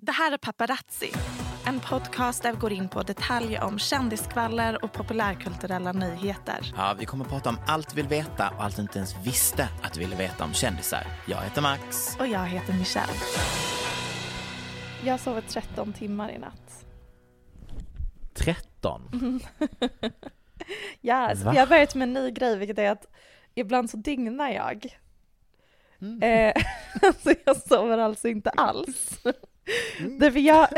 Det här är Paparazzi, en podcast där vi går in på detaljer om kändiskvaller och populärkulturella nyheter. Ja, vi kommer att prata om allt vi vill veta och allt du inte ens visste att du ville veta om kändisar. Jag heter Max. Och jag heter Michelle. Jag sovit 13 timmar i natt. 13? Ja, yes, jag har börjat med en ny grej vilket är att ibland så dignar jag. Mm. Eh, alltså jag sover alltså inte alls. Mm. Därför jag,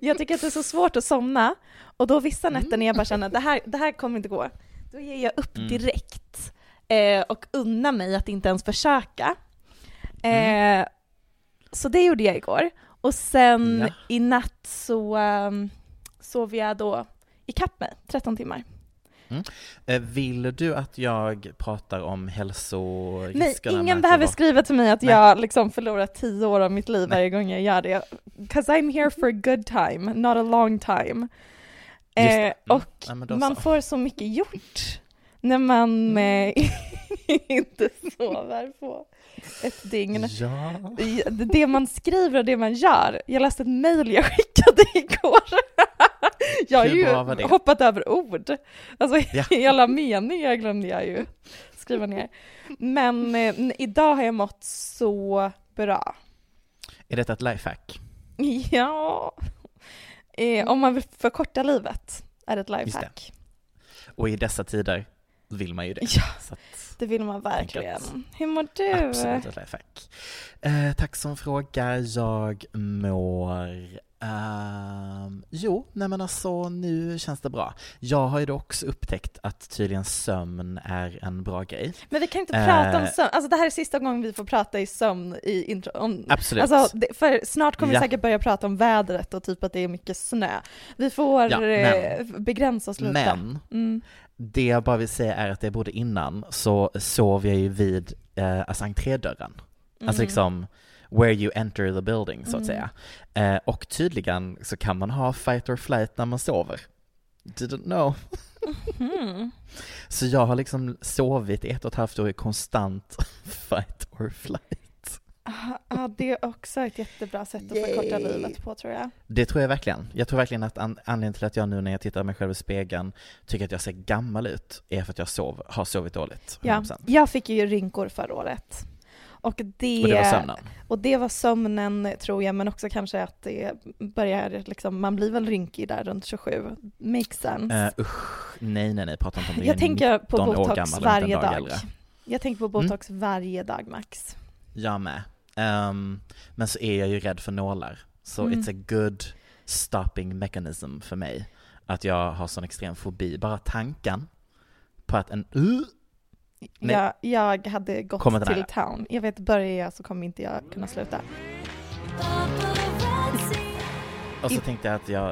jag tycker att det är så svårt att somna och då vissa nätter när jag bara känner att det här, det här kommer inte gå, då ger jag upp mm. direkt eh, och unnar mig att inte ens försöka. Eh, mm. Så det gjorde jag igår. Och sen ja. i natt så um, sov jag då ikapp mig, 13 timmar. Mm. Eh, vill du att jag pratar om hälsoriskerna? Nej, ingen behöver skriva till mig att Nej. jag liksom förlorar tio år av mitt liv varje gång jag gör det. Cause I'm here for a good time, not a long time. Eh, mm. och ja, man får så mycket gjort när man mm. eh, inte sover på ett dygn. Ja. Det man skriver och det man gör. Jag läste ett mejl jag skickade igår. Jag har ju hoppat över ord. Alltså ja. hela meningar glömde jag ju skriva ner. Men eh, idag har jag mått så bra. Är detta ett lifehack? Ja. Eh, om man vill förkorta livet är det ett lifehack. Och i dessa tider vill man ju det. Ja, det vill man verkligen. Hur mår du? Absolut ett lifehack. Eh, tack som frågar. Jag mår Um, jo, nej men alltså nu känns det bra. Jag har ju då också upptäckt att tydligen sömn är en bra grej. Men vi kan inte uh, prata om sömn, alltså det här är sista gången vi får prata i sömn i intro. Om, absolut. Alltså, det, för snart kommer ja. vi säkert börja prata om vädret och typ att det är mycket snö. Vi får ja, men, eh, begränsa oss lite. Men, mm. det jag bara vill säga är att det både innan så sov jag ju vid eh, alltså entrédörren. Alltså mm. Alltså liksom where you enter the building så att mm. säga. Eh, och tydligen så kan man ha fight or flight när man sover. Didn't know. Mm. så jag har liksom sovit ett och ett halvt år i konstant fight or flight. Ja, det är också ett jättebra sätt att förkorta livet på tror jag. Det tror jag verkligen. Jag tror verkligen att an anledningen till att jag nu när jag tittar mig själv i spegeln tycker att jag ser gammal ut är för att jag sov, har sovit dåligt. 100%. Ja, jag fick ju rynkor förra året. Och det, och det var sömnen? Och det var sömnen tror jag, men också kanske att det börjar liksom, man blir väl rynkig där runt 27. Makes sense. Uh, usch, nej nej nej, prata inte om det. Jag tänker på botox varje dag. Äldre. Jag tänker på mm. botox mm. varje dag max. Jag med. Um, men så är jag ju rädd för nålar. Så mm. it's a good stopping mechanism för mig. Att jag har sån extrem fobi. Bara tanken på att en uh, jag, jag hade gått till town. Jag vet, börjar jag så kommer inte jag kunna sluta. Och så tänkte jag att jag,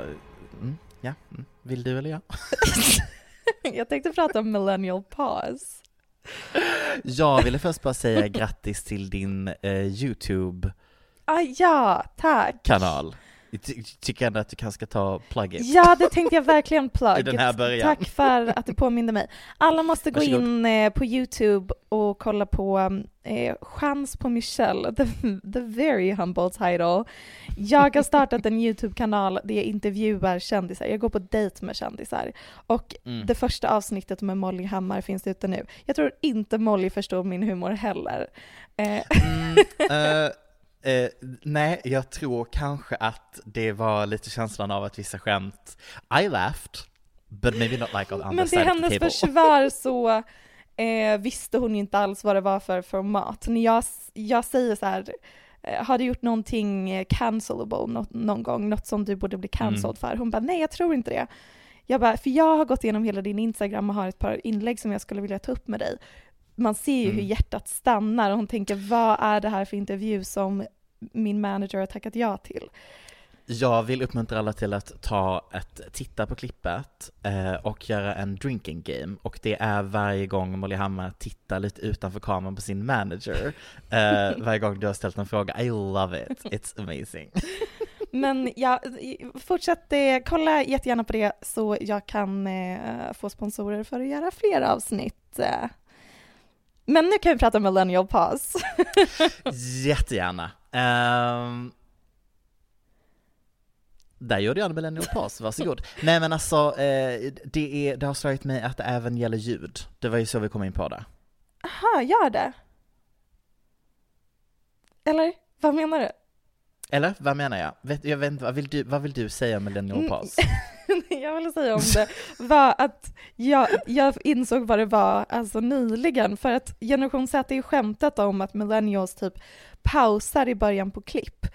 mm, ja, mm, vill du eller jag? jag tänkte prata om millennial pause. Jag ville först bara säga grattis till din eh, YouTube-kanal. Ah, ja, tack. Ty tycker ändå att du kanske ska ta plugget. Ja, det tänkte jag verkligen plugg. I den här början. Tack för att du påminde mig. Alla måste gå Varsågod. in eh, på YouTube och kolla på eh, Chans på Michelle, the, the very humble title. Jag har startat en YouTube-kanal där jag intervjuar kändisar. Jag går på dejt med kändisar. Och Mm. det första avsnittet med Molly Hammar finns ute nu. Jag tror inte Molly förstår min humor heller. Eh, Mm, eh, eh, nej, jag tror kanske att det var lite känslan av att vissa skämt, I laughed, but maybe not like on the Men till hennes försvar så eh, visste hon ju inte alls vad det var för format. När jag, jag säger så här, eh, har du gjort någonting cancelable nå- någon gång, något som du borde bli cancelled Mm. för? Hon bara, nej jag tror inte det. Jag bara, för jag har gått igenom hela din Instagram och har ett par inlägg som jag skulle vilja ta upp med dig. Man ser ju hur Mm. hjärtat stannar och hon tänker, vad är det här för intervju som min manager har tackat ja till? Jag vill uppmuntra alla till att ta ett, titta på klippet eh, och göra en drinking game och det är varje gång Molly Hammar tittar lite utanför kameran på sin manager, eh, varje gång du har ställt en fråga. I love it, it's amazing. Men ja, fortsätt eh, kolla jättegärna på det så jag kan eh, få sponsorer för att göra fler avsnitt. Men nu kan vi prata millennial pause. Jättegärna. Um, där gjorde jag en millennial pass, varsågod. Nej men alltså, eh, det, är, det har slagit mig att det även gäller ljud. Det var ju så vi kom in på det. Aha, gör det? Eller? Vad menar du? Eller vad menar jag? Vet, jag vet inte, vad vill du, vad vill du säga om millennial Mm. pass? jag ville säga om det var att jag, jag insåg vad det var alltså nyligen för att generation Z är ju skämtat om att millennials typ pausar i början på klipp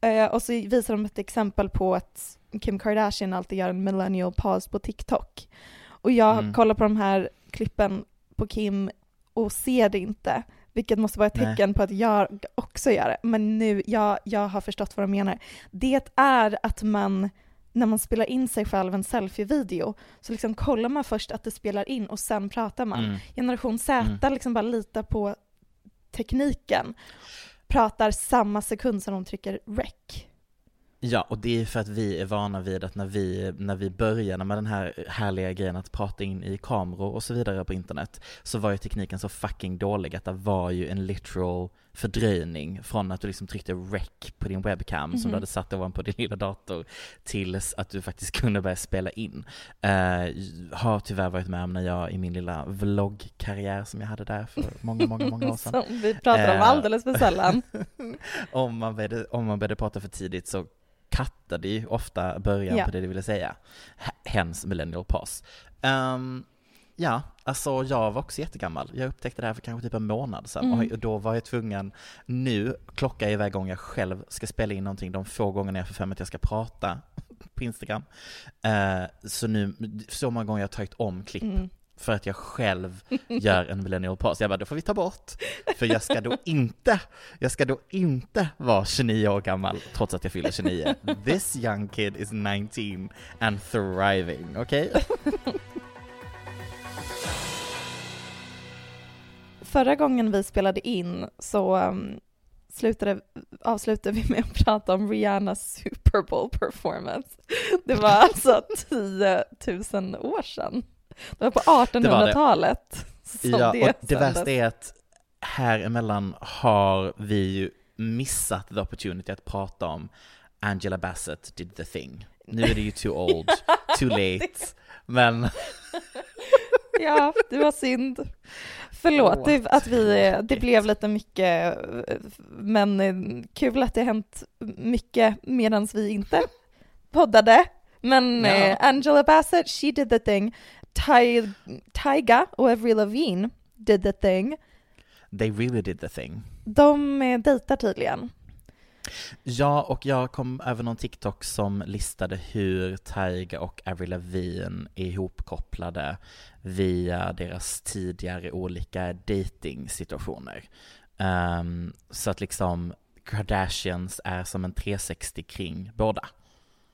eh, och så visar de ett exempel på att Kim Kardashian alltid gör en millennial pause på TikTok och jag Mm. kollar på de här klippen på Kim och ser det inte vilket måste vara ett Nej. tecken på att jag också gör det. Men nu, jag, jag har förstått vad de menar. Det är att man när man spelar in sig själv en selfie-video så liksom kollar man först att det spelar in och sen pratar man. Mm. Generation Z liksom bara litar på tekniken. Pratar samma sekund som de trycker rec. Ja, och det är för att vi är vana vid att när vi, när vi började med den här härliga grejen att prata in i kameror och så vidare på internet, så var ju tekniken så fucking dålig att det var ju en literal fördröjning från att du liksom tryckte rec på din webcam som Mhm. du hade satt ovanpå din lilla dator tills att du faktiskt kunde börja spela in. Eh, har tyvärr varit med om när jag i min lilla vloggkarriär som jag hade där för många, många, många år sedan. Som vi pratar om Eh. alldeles för sällan. om, man började, om man började prata för tidigt så kattade ju ofta början Ja. på det du ville säga. Hens millennial pass. Ehm, ja, alltså jag var också jättegammal. Jag upptäckte det här för kanske typ en månad sedan Mm. och då var jag tvungen, nu klockar jag iväg gånger jag själv ska spela in någonting de få gångerna jag får för mig att jag ska prata på Instagram. Eh, så nu, så många gånger jag har tagit om klipp Mm. för att jag själv gör en millennial pass. Jag bara, då får vi ta bort. För jag ska då inte, jag ska då inte vara 29 år gammal trots att jag fyller 29. This young kid is 19 and thriving, okej? Förra gången vi spelade in så um, slutade, avslutade vi med att prata om Rihannas Super Bowl performance. Det var alltså 10 000 år sedan. Det var på var det. 1800-talet. som Ja, och det värsta är att här emellan har vi ju missat the opportunity att prata om Angela Bassett did the thing. Nu är det ju too old, too late, men Ja, det var synd. Förlåt det, att vi, det blev lite mycket, men eh, kul att det har hänt mycket medan vi inte poddade. Men Ja. eh, Angela Bassett, she did the thing. Ty, Tyga och Avril Lavigne did the thing. they really did the thing. De eh, dejtar tydligen. Ja, och jag kom över någon TikTok som listade hur Tyga och Avril Lavigne är ihopkopplade via deras tidigare olika dating-situationer. Um, så att liksom Kardashians är som en 360 kring båda.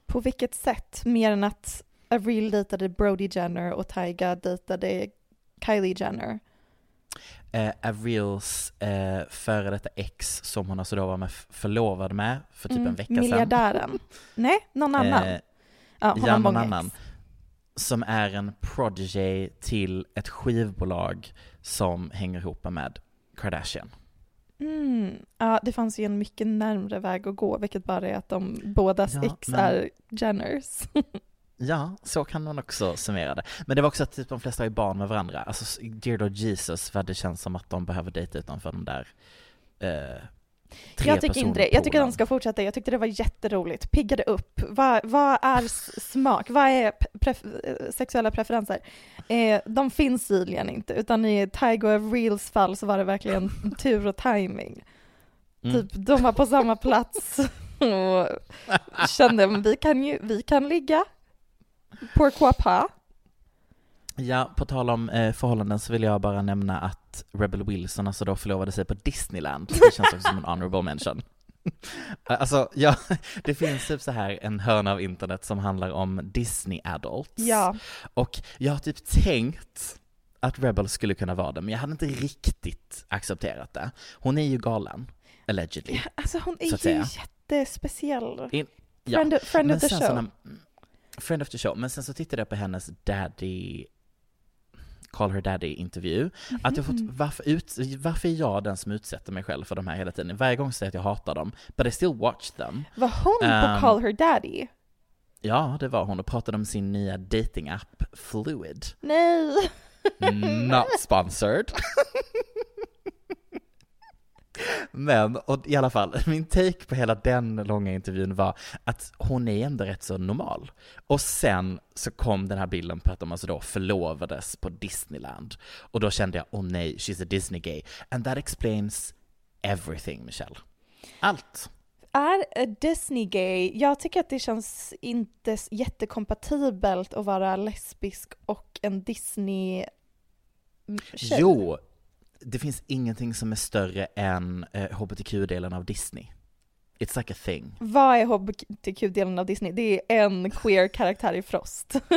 På vilket sätt? Mer än att Avril dejtade Brody Jenner och Tyga dejtade Kylie Jenner eh, Avrils eh, före detta ex som hon alltså då var med förlovad med för typ en vecka sedan. Miljardären. Nej, någon annan. Eh, ja, ja, någon annan. ex. Som är en prodigy till ett skivbolag som hänger ihop med Kardashian. Mm. Ja, det fanns ju en mycket närmre väg att gå, vilket bara är att de bådas Ja, ex men- är Jenners. Ja, så kan man också summera det. Men det var också att typ de flesta har ju barn med varandra. Alltså, dear Lord Jesus, vad det känns som att de behöver dejta utanför de där eh, tre jag tycker inte det. Jag tycker personpoolen. de ska fortsätta. Jag tyckte det var jätteroligt. Piggade upp. Vad, vad är smak? Vad är pref- eh, sexuella preferenser? Eh, de finns tydligen inte, utan i Tiger of Reels fall så var det verkligen tur och timing. Mm. Typ, de var på samma plats och kände vi kan ju, vi kan ligga. Pourquoi pas? Ja, på tal om eh, förhållanden så vill jag bara nämna att Rebel Wilson alltså då förlovade sig på Disneyland. Det känns också som en honorable mention. Alltså, ja, det finns typ så här en hörna av internet som handlar om Disney adults. Ja. Och jag har typ tänkt att Rebel skulle kunna vara det, men jag hade inte riktigt accepterat det. Hon är ju galen, allegedly. Alltså hon är ju jättespeciell. In, ja. Friend, friend of the show. Friend the show, men sen så tittade jag på hennes daddy Call her daddy-intervju. Att jag fått, Mhm. varför, ut, varför är jag den som utsätter mig själv för de här hela tiden? Varje gång säger jag att jag hatar dem, but I still watch them. Var hon Ehm, på Call Her Daddy? Ja, det var hon och pratade om sin nya dating-app Fluid. Nej! Not sponsored. Men, och i alla fall, min take på hela den långa intervjun var att hon är ändå rätt så normal. Och sen så kom den här bilden på att de alltså då förlovades på Disneyland. Och då kände jag, åh oh nej, she's a Disney gay. And that explains everything, Michelle. Allt. Är a Disney gay? Jag tycker att det känns inte jättekompatibelt att vara lesbisk och en Disney tjej. Jo, det finns ingenting som är större än eh, hbtq-delen av Disney. It's like a thing. Vad är hbtq-delen av Disney? Det är en queer karaktär i Frost.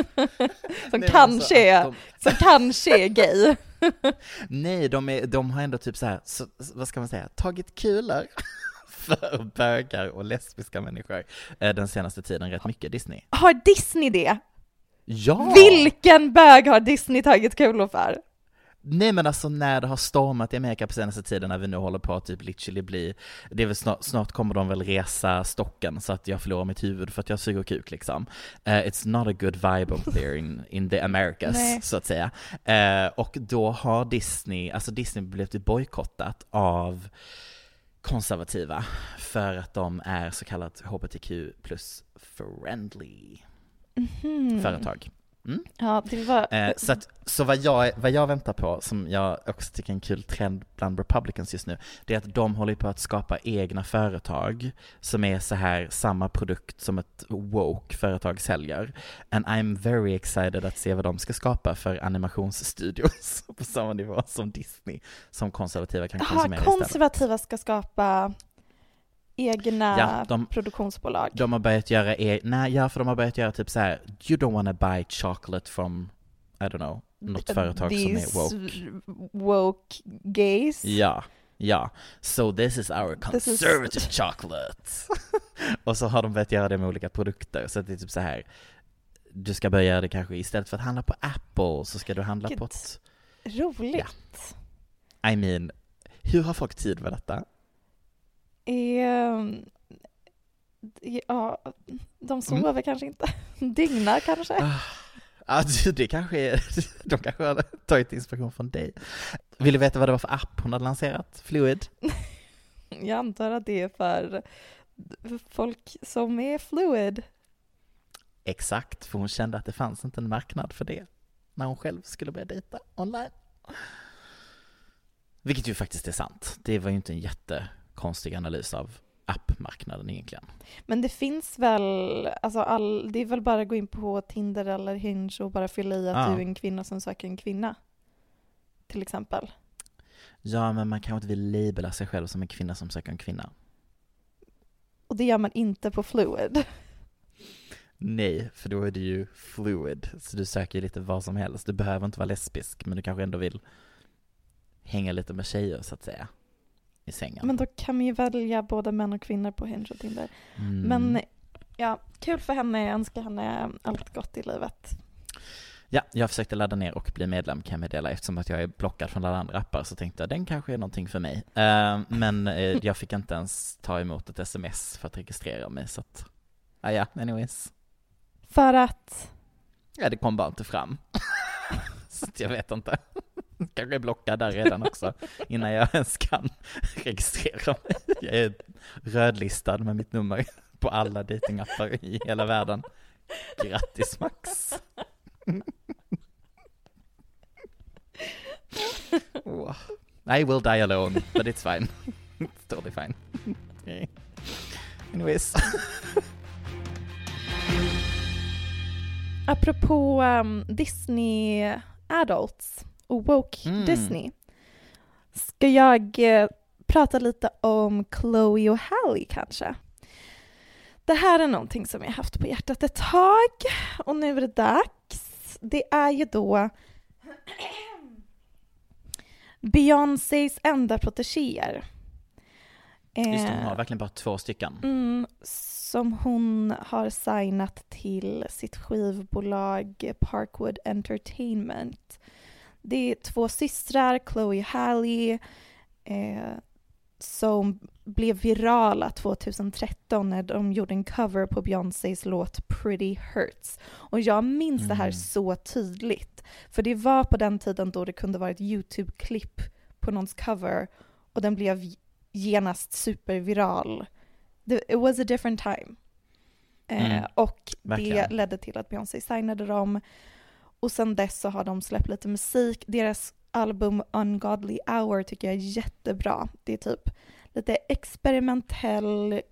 som men kanske alltså är, de- som kanske är gay. Nej, de, är, de har ändå typ så här, så, vad ska man säga, tagit kulor för bögar och lesbiska människor eh, den senaste tiden rätt mycket, Disney. Har Disney det? Ja! Vilken bög har Disney tagit kulor för? Nej men alltså när det har stormat i Amerika på senaste tiden när vi nu håller på att typ literally bli, det är väl snart, snart kommer de väl resa stocken så att jag förlorar mitt huvud för att jag suger kuk liksom. Eh, it's not a good vibe up there in, in the Americas så att säga. Eh, och då har Disney, alltså Disney blivit typ bojkottat av konservativa för att de är så kallat hbtq plus friendly Mhm. företag. Ja, det var... Eh, så att, så vad, jag, vad jag väntar på, som jag också tycker är en kul trend bland Republicans just nu, det är att de håller på att skapa egna företag som är så här samma produkt som ett woke företag säljer. And I'm very excited att se vad de ska skapa för animationsstudios på samma nivå som Disney, som konservativa kan Aha, konsumera istället. konservativa ska skapa egna Ja, de- produktionsbolag. De har börjat göra, e- nej, ja för de har börjat göra typ så här, you don't wanna buy chocolate from, I don't know, något företag som är woke. woke gays. Ja, ja. So this is our This is- conservative chocolate. och så har de börjat göra det med olika produkter, så det är typ så här. Du ska börja göra det kanske istället för att handla på Apple, så ska du handla Vilket på ett, Roligt. I mean, hur har folk tid med detta? Ehm, ja, de sover kanske inte. Dygnar kanske. Ah, Ja, det kanske är, de kanske har tagit inspiration från dig. Vill du veta vad det var för app hon hade lanserat? Fluid? Jag antar att det är för folk som är fluid. Exakt, för hon kände att det fanns inte en marknad för det när hon själv skulle börja dejta online. Vilket ju faktiskt är sant. Det var ju inte en jättekonstig analys av appmarknaden egentligen. Men det finns väl, alltså all, det är väl bara att gå in på Tinder eller Hinge och bara fylla i att Ja. du är en kvinna som söker en kvinna. Till exempel. Ja, men man kanske inte vill labela sig själv som en kvinna som söker en kvinna. Och det gör man inte på fluid. Nej, för då är det ju fluid, så du söker ju lite vad som helst. Du behöver inte vara lesbisk, men du kanske ändå vill hänga lite med tjejer så att säga. I sängen. Men då kan man ju välja både män och kvinnor på Hinge och Tinder. Mm. Men ja, kul för henne. Jag önskar henne allt gott i livet. Ja, jag försökte ladda ner och bli medlem kan jag meddela eftersom att jag är blockad från alla andra appar så tänkte jag den kanske är någonting för mig. Eh, men eh, jag fick inte ens ta emot ett sms för att registrera mig så att, ah, ja, anyways. För att... Ja, det kom bara inte fram. så jag vet inte. Kanske är blockad där redan också innan jag ens kan registrera mig. Jag är rödlistad med mitt nummer på alla datingappar i hela världen. Grattis Max! Oh. I will die alone, but it's fine. It's totally fine. Okay. Anyways. Apropå um, Disney Adults woke Mm. Disney ska jag eh, prata lite om Chloe och Halle kanske. Det här är någonting som jag haft på hjärtat ett tag och nu är det dags. Det är ju då Beyoncés enda protegéer. Just det, hon Eh, har verkligen bara två stycken. Mm, som hon har signat till sitt skivbolag Parkwood Entertainment. Det är två systrar, Chloe och Halle, eh, som blev virala 2013 när de gjorde en cover på Beyoncés låt Pretty Hurts. Och jag minns det här Mm. så tydligt. För det var på den tiden då det kunde vara ett YouTube-klipp på någons cover och den blev genast superviral. The, it was a different time. Eh, Mm, och det verkligen. ledde till att Beyoncé signade dem. Och sen dess så har de släppt lite musik. Deras album Ungodly Hour tycker jag är jättebra. Det är typ lite experimentell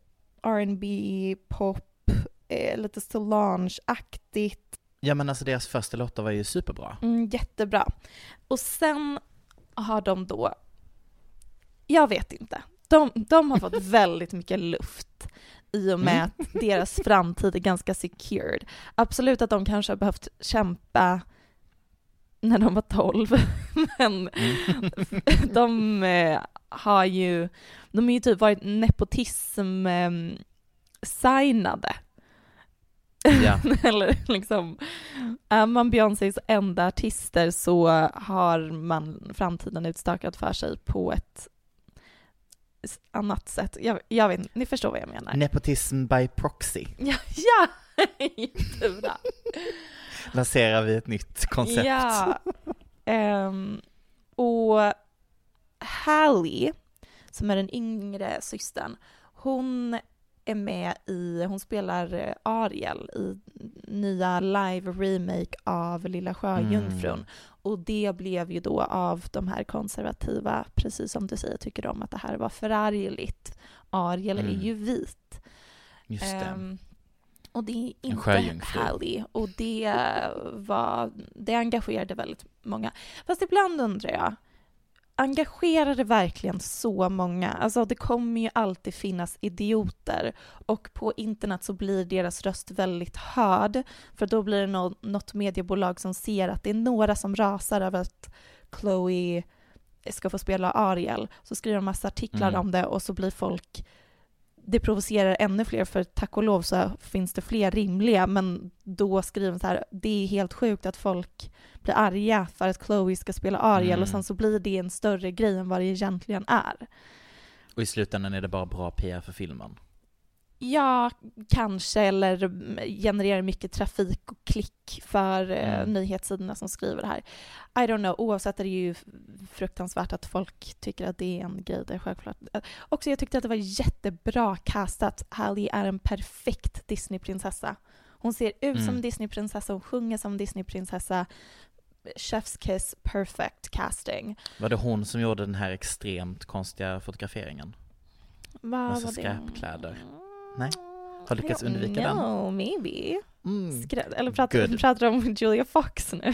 R&B pop, eh, lite Solange-aktigt. Ja men alltså deras första låtar var ju superbra. Mm, jättebra. Och sen har de då, jag vet inte, de, de har fått väldigt mycket luft i och med att deras framtid är ganska secured. Absolut att de kanske har behövt kämpa när de var 12, men de eh, har ju, de har ju typ varit nepotism eh, signade. Ja. Eller liksom, är man Beyoncés enda artister så har man framtiden utstakad för sig på ett annat sätt. Jag, jag vet ni förstår vad jag menar. Nepotism by proxy. Ja, ja! jättebra. Lanserar vi ett nytt koncept. Ja. Ehm, och Hallie, som är den yngre systern, hon är med i, hon spelar eh, Ariel i nya live-remake av Lilla Sjöjungfrun. Mm. Och det blev ju då av de här konservativa, precis som du säger, tycker de att det här var förargligt. Ariel är Mm. ju vit. Just det. Ehm, och det är inte. Hallie. Och det var, det engagerade väldigt många. Fast ibland undrar jag, engagerar det verkligen så många? Alltså det kommer ju alltid finnas idioter och på internet så blir deras röst väldigt hörd för då blir det nå- något mediebolag som ser att det är några som rasar över att Chloe ska få spela Ariel. Så skriver de massa artiklar Mm. om det och så blir folk det provocerar ännu fler för tack och lov så finns det fler rimliga men då skriver de så här det är helt sjukt att folk blir arga för att Chloe ska spela Ariel Mm. och sen så blir det en större grej än vad det egentligen är. Och i slutändan är det bara bra PR för filmen. Ja, kanske, eller genererar mycket trafik och klick för eh, Mm. nyhetssidorna som skriver det här. I don't know, oavsett är det ju fruktansvärt att folk tycker att det är en grej. Det är självklart. Eh, Också jag tyckte att det var jättebra castat. Halle är en perfekt Disneyprinsessa. Hon ser ut som Mm. en Disneyprinsessa, hon sjunger som Disneyprinsessa. Chef's kiss, perfect casting. Var det hon som gjorde den här extremt konstiga fotograferingen? Vad Massa var det? skräpkläder. Nej? Har lyckats undvika den? No, maybe. Mm. Skrä- Eller pratar, pratar om Julia Fox nu?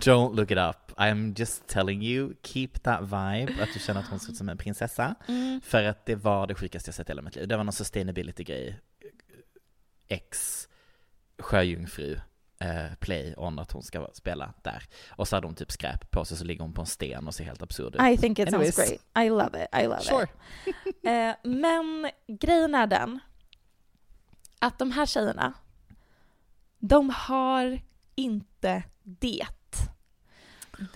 Don't look it up. I'm just telling you, keep that vibe, att du känner att hon ser ut som en prinsessa. Mm. För att det var det sjukaste jag sett i hela mitt liv. Det var någon sustainability-grej. Ex sjöjungfru. eh, play on att hon ska spela där. Och så hade hon typ skräp på sig så ligger hon på en sten och ser helt absurd ut. I think it Anyways. sounds great. I love it. I love Sure. it. Eh, men grejen är den att de här tjejerna, de har inte det.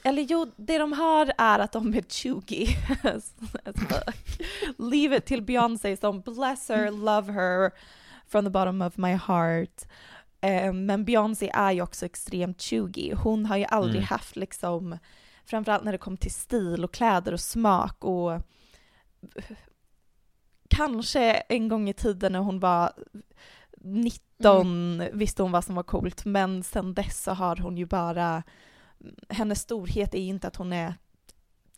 Eller jo, det de har är att de är chuggy fuck. Leave it till Beyoncé som bless her, love her from the bottom of my heart. Eh, men Beyoncé är ju också extremt chuggy. Hon har ju aldrig Mm. haft liksom, framförallt när det kom till stil och kläder och smak och kanske en gång i tiden när hon var 19 visste hon vad som var coolt, men sen dess så har hon ju bara, hennes storhet är ju inte att hon är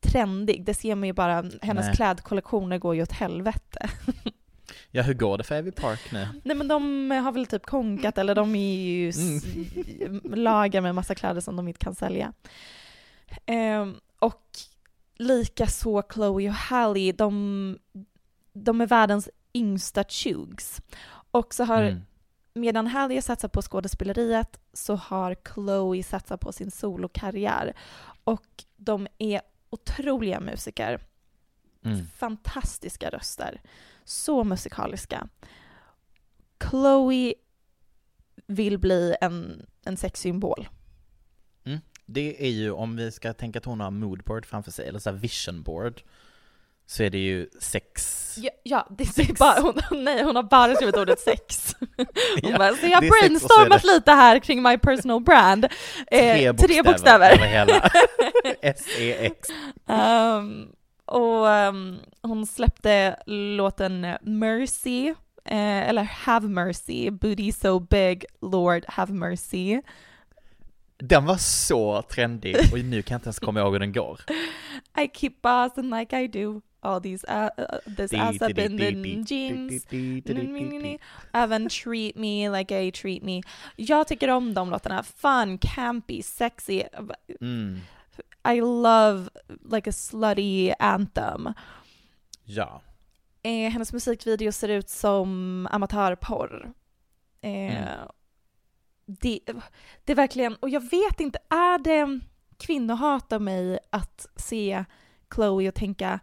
trendig, det ser man ju bara, hennes Nej. klädkollektioner går ju åt helvete. Ja, hur går det för Evy Park nu? Nej men de har väl typ konkat eller de är ju s- lagar med massa kläder som de inte kan sälja. Ehm, och lika så Chloe och Halle, de, de är världens yngsta chugs. Och så har, Mm. medan Halle satsar på skådespeleriet så har Chloe satsat på sin solokarriär. Och de är otroliga musiker Mm. fantastiska röster. Så musikaliska. Chloe vill bli en, en sexsymbol. Det är ju, om vi ska tänka att hon har moodboard framför sig, eller så här vision board, så är det ju sex. Ja, ja det är Sex. bara, hon, nej, hon har bara skrivit ordet sex. Hon Ja, bara, så jag brainstormat lite här kring my personal brand. Eh, tre bokstäver. över hela. S-E-X. Ehm, och ehm, hon släppte låten Mercy, eh, eller Have Mercy, Booty So Big, Lord Have Mercy. Den var så trendig och nu kan jag inte ens komma ihåg hur den går. I keep bossing like I do. All these uh, uh, this ass up in the jeans. Även treat me like I treat me. Jag tycker om de låtarna. Fun, campy, sexy. Mm. I love like a slutty anthem. Ja. Eh, hennes musikvideo ser ut som amatörporr. Eh, Mm. det, det är verkligen, och jag vet inte, är det kvinnohat av mig att se Chloe och tänka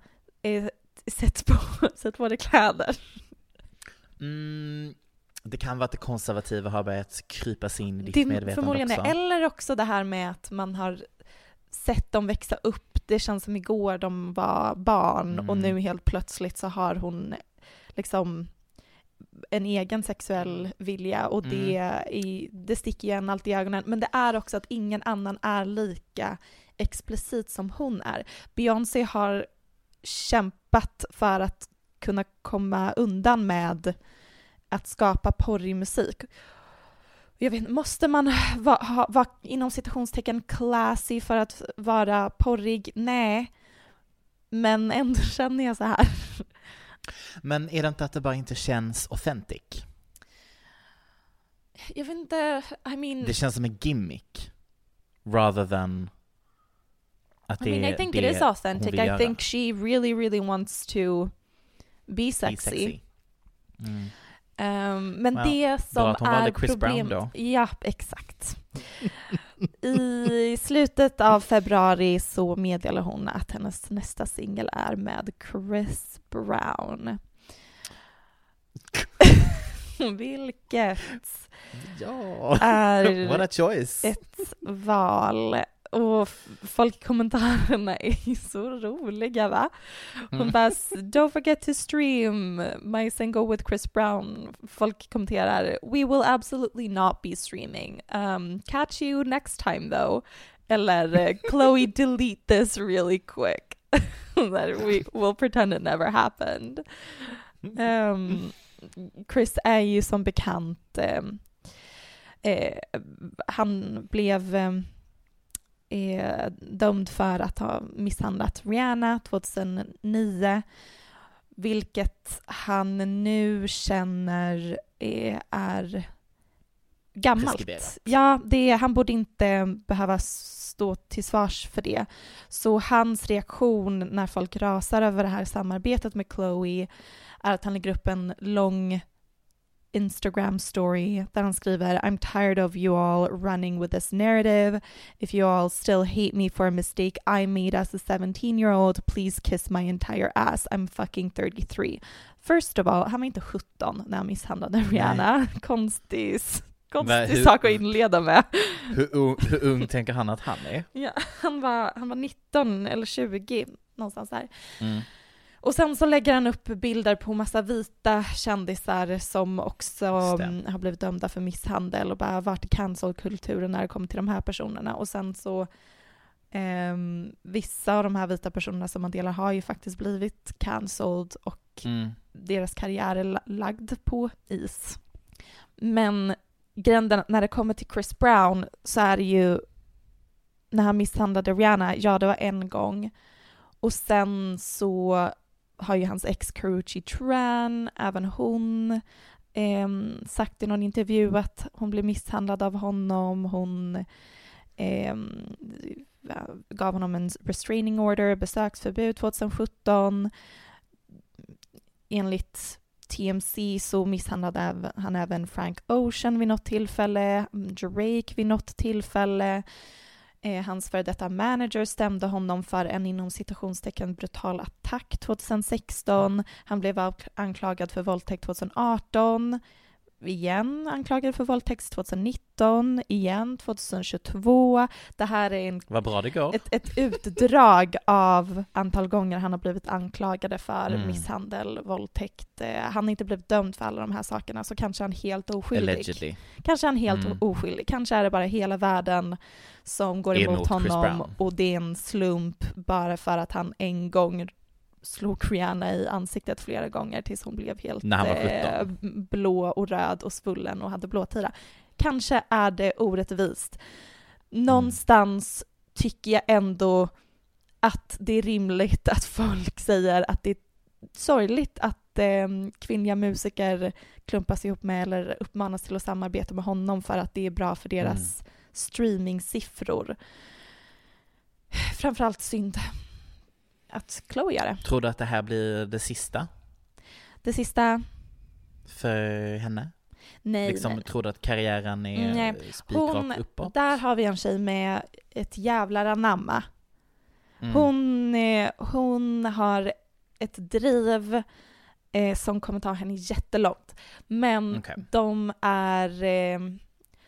eh, sätt, på, sätt på dig kläder? Mm, det kan vara att det konservativa har börjat krypa sig in i ditt Det medvetande förmodligen också. det. Eller också det här med att man har sett dem växa upp. Det känns som igår de var barn och Mm. nu helt plötsligt så har hon liksom en egen sexuell vilja och det, är, det sticker ju en alltid i ögonen. Men det är också att ingen annan är lika explicit som hon är. Beyoncé har kämpat för att kunna komma undan med att skapa porrig musik. Jag vet måste man vara ha, vara inom citationstecken classy för att vara porrig? Nej. Men ändå känner jag så här. Men är det inte att det bara inte känns authentic? Jag vet inte, I mean... Det känns som en gimmick. Rather than att det I mean, I think det it is authentic. I göra. think she really, really wants to be Be sexy. Mm. Ehm, men Wow. det som att hon är Chris problemet... Brown Ja, exakt. I slutet av februari så meddelar hon att hennes nästa singel är med Chris Brown. Vilket Ja, är what a choice. ett val. Och folk kommentarerna är ju så roliga va? Hon Mm. bara “Don't forget to stream my single with Chris Brown”. Folk kommenterar “We will absolutely not be streaming. Um, catch you next time though”. Eller eh, “Chloe delete this really quick”. That we will pretend it never happened. Um, Chris är ju som bekant, eh, eh, han blev eh, eh, dömd för att ha misshandlat Rihanna 2009, vilket han nu känner är, är gammalt. Ja, det, han borde inte behöva stå till svars för det. Så hans reaktion när folk rasar över det här samarbetet med Chloe är att han lägger upp en lång Instagram story där han skriver I'm tired of you all running with this narrative. If you all still hate me for a mistake I made as a 17 year old, please kiss my entire ass. I'm fucking 33. First of all, han var inte 17 när han misshandlade Rihanna. Konstig, konstig hur- sak att inleda med. Hur, hur ung tänker han att han är? Ja, han, var, han var 19 eller 20, någonstans där. Mm. Och sen så lägger han upp bilder på massa vita kändisar som också mm, har blivit dömda för misshandel och bara varit i cancel-kulturen när det kommer till de här personerna. Och sen så ehm, vissa av de här vita personerna som man delar har ju faktiskt blivit cancelled och Mm. deras karriär är la- lagd på is. Men grejen när det kommer till Chris Brown så är det ju när han misshandlade Rihanna, ja det var en gång. Och sen så har ju hans ex Karuchi Tran, även hon, eh, sagt i någon intervju att hon blev misshandlad av honom. Hon eh, gav honom en restraining order, besöksförbud 2017 enligt TMC så misshandlade han även Frank Ocean vid något tillfälle, Drake vid något tillfälle. Eh, hans före detta manager stämde honom för en inom citationstecken brutal attack 2016. Han blev anklagad för våldtäkt 2018. Igen anklagad för våldtäkt 2019. Igen 2022. Det här är en Vad bra det går. ett, ett utdrag av antal gånger han har blivit anklagade för Mm. misshandel, våldtäkt. Eh, Han har inte blivit dömd för alla de här sakerna, så kanske han är helt oskyldig. Allegedly. Kanske är han helt Mm. oskyldig. Kanske är det bara hela världen som går Emot emot honom och det är en slump bara för att han en gång slog Rihanna i ansiktet flera gånger tills hon blev helt eh, 17. blå och röd och svullen och hade blåtira. Kanske är det orättvist. Någonstans tycker jag ändå att det är rimligt att folk säger att det är sorgligt att eh, kvinnliga musiker klumpas ihop med eller uppmanas till att samarbeta med honom för att det är bra för deras streamingsiffror. Framförallt synd att Chloe gör det. Tror du att det här blir det sista Det sista, för henne? nej, liksom, nej. Tror du att karriären är Nej. eh, spikrakt uppåt? Där har vi en tjej med ett jävlar anamma. Mm. Hon, eh, hon har ett driv eh, som kommer ta henne jättelångt. Men Okej. de är eh,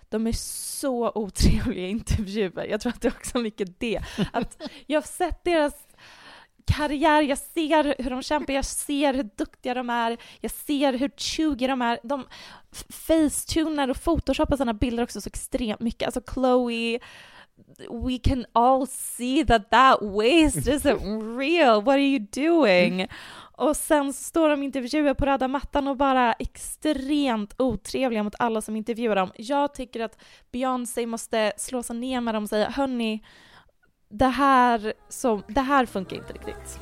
de är så otrevliga intervjuer. Jag tror att det är också mycket det. Att jag har sett deras karriär, jag ser hur de kämpar, jag ser hur duktiga de är, jag ser hur tjugiga de är. De facetunar och photoshoppar sina bilder också så extremt mycket. Alltså Chloe, we can all see that that waste isn't real. What are you doing? Och sen står de i intervjuer på röda mattan och bara extremt otrevliga mot alla som intervjuar dem. Jag tycker att Beyoncé måste slå sig ner med dem och säga hörni, det här, som, det här funkar inte riktigt.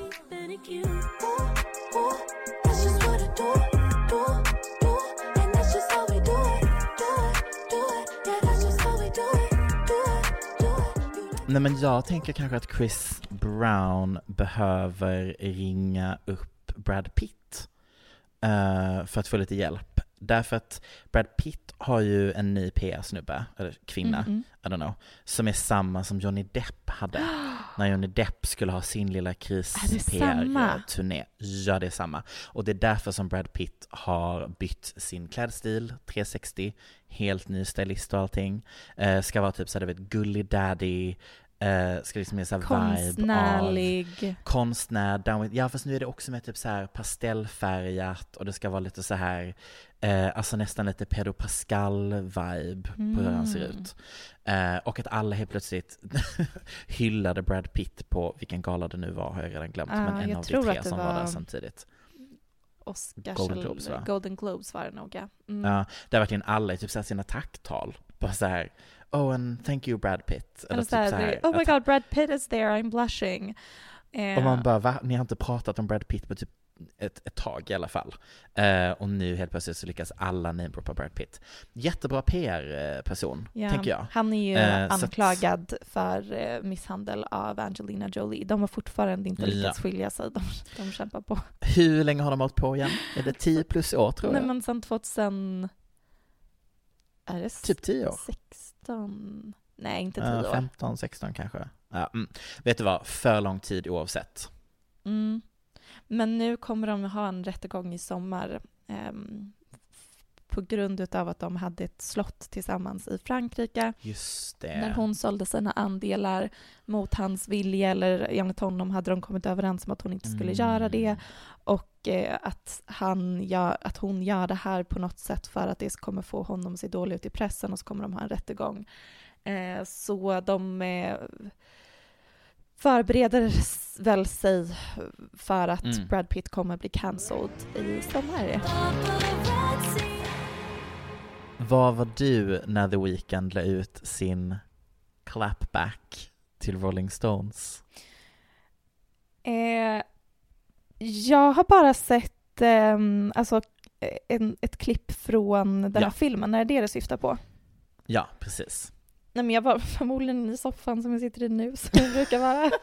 Nej men jag tänker kanske att Chris Brown behöver ringa upp Brad Pitt uh, för att få lite hjälp. Därför att Brad Pitt har ju en ny PR-snubbe, eller kvinna, Mm, I don't know, som är samma som Johnny Depp hade. när Johnny Depp skulle ha sin lilla kris-PR-turné. Ja, det är samma. Och det är därför som Brad Pitt har bytt sin klädstil, 360, helt ny stylist och allting. Eh, ska vara typ så här, du vet, gullig daddy, eh, ska liksom ge så här vibe av Konstnärlig. konstnär, down with, ja fast nu är det också med typ så här pastellfärgat och det ska vara lite så här, eh, alltså nästan lite Pedro Pascal-vibe på hur han ser Mm. ut. Eh, och att alla helt plötsligt hyllade Brad Pitt på, vilken gala det nu var har jag redan glömt, Ja, men en jag av de tror tre att det som var där var- samtidigt. Oscars Golden eller- Globes, va? Golden Globes var det nog ja. Mm. Ja, där verkligen alla i typ så här sina tacktal, bara så här, oh and thank you Brad Pitt. Eller typ så här, oh my god, Brad Pitt is there, I'm blushing. Eh, Och man bara, va? Ni har inte pratat om Brad Pitt på typ ett, ett tag i alla fall. Eh, och nu helt plötsligt så lyckas alla namedroppa Brad Pitt. Jättebra PR-person, ja, tänker jag. Han är ju Eh, så att- anklagad för eh, misshandel av Angelina Jolie. De har fortfarande inte Ja. lyckats skilja sig. De, de kämpar på. Hur länge har de hållit på igen? Är det 10 plus år tror jag? Nej men sen Är det Typ 10 år. 16? Nej, inte 10 Eh, år. 15, 16 kanske. Ja, mm. Vet du vad, för lång tid oavsett. Mm. Men nu kommer de ha en rättegång i sommar ehm, på grund av att de hade ett slott tillsammans i Frankrike Just det. hon sålde sina andelar mot hans vilja eller enligt honom hade de kommit överens om att hon inte skulle Mm. göra det och eh, att, han gör, att hon gör det här på något sätt för att det kommer få honom att se dålig ut i pressen och så kommer de ha en rättegång. Eh, så de eh, förbereder väl sig för att Mm. Brad Pitt kommer bli cancelled i sommar. Vad var du när The Weeknd la ut sin clapback till Rolling Stones? Eh, jag har bara sett ehm, alltså, eh, en, ett klipp från den här Ja. filmen, är det det du syftar på? Ja, precis. Nej men jag var förmodligen i soffan som jag sitter i nu, som jag brukar vara.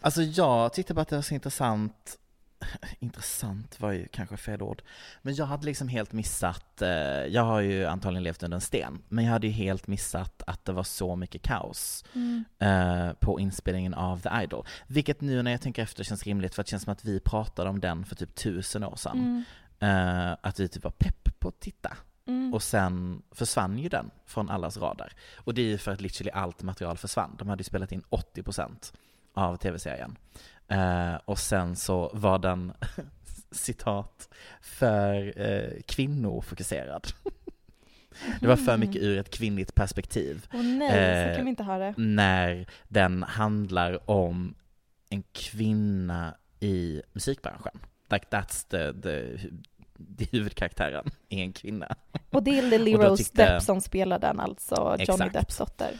Alltså jag tyckte bara att det var så intressant Intressant var ju kanske fel ord Men jag hade liksom helt missat eh, Jag har ju antagligen levt under en sten Men jag hade ju helt missat att det var så mycket kaos Mm. eh, På inspelningen av The Idol Vilket nu när jag tänker efter känns rimligt för det känns som att vi pratade om den för typ tusen år sedan Mm. eh, Att vi typ var pepp på att titta Mm. och sen försvann ju den från allas radar. Och det är ju för att literally allt material försvann. De hade ju spelat in 80% av tv-serien. Eh, och sen så var den, citat, för eh, kvinnofokuserad. Det var för mycket ur ett kvinnligt perspektiv. Åh nej, Eh, så kan vi inte ha det. När den handlar om en kvinna i musikbranschen. Like that's the, the, the huvudkaraktären är en kvinna. Och det är Lily Rose tyckte- Depp som spelar den, alltså Johnny Exakt. Depps dotter.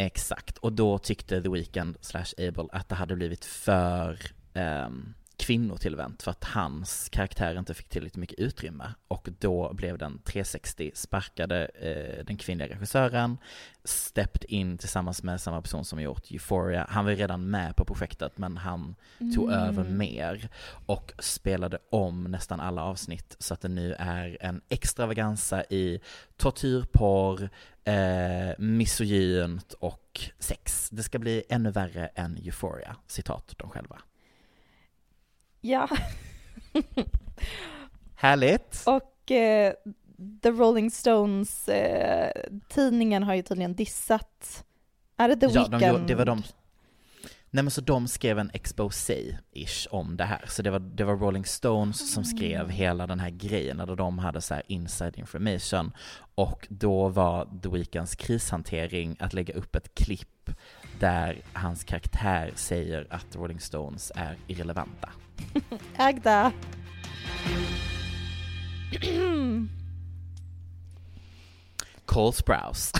Exakt, och då tyckte The Weeknd slash Abel att det hade blivit för um, kvinnotillvänt för att hans karaktär inte fick tillräckligt mycket utrymme och då blev den 360 sparkade eh, den kvinnliga regissören, stepped in tillsammans med samma person som gjort Euphoria. Han var redan med på projektet men han tog Mm. över mer och spelade om nästan alla avsnitt så att det nu är en extravaganza i tortyrporr, eh, misogynt och sex. Det ska bli ännu värre än Euphoria, citat de själva. Ja, Härligt! och eh, The Rolling Stones eh, tidningen har ju tydligen dissat, är det The Ja, de, Weeknd? gjorde- det var de Nej men så de skrev en exposé-ish om det här. Så det var, det var Rolling Stones som skrev hela den här grejen, där de hade så här inside information. Och då var The Weeknds krishantering att lägga upp ett klipp där hans karaktär säger att Rolling Stones är irrelevanta. Ägda. Cole Sprouse.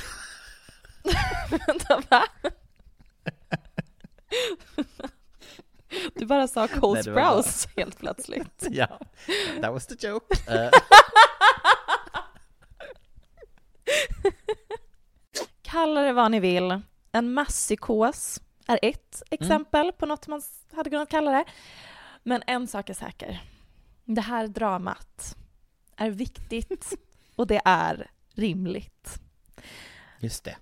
Vänta, va? Du bara sa Cole Nej, bara- Sprouse helt plötsligt. ja, that was the joke. Eh, Kalla det vad ni vill. En masspsykos är ett exempel på något man hade kunnat kalla det. Men en sak är säker. Det här dramat är viktigt och det är rimligt. just det.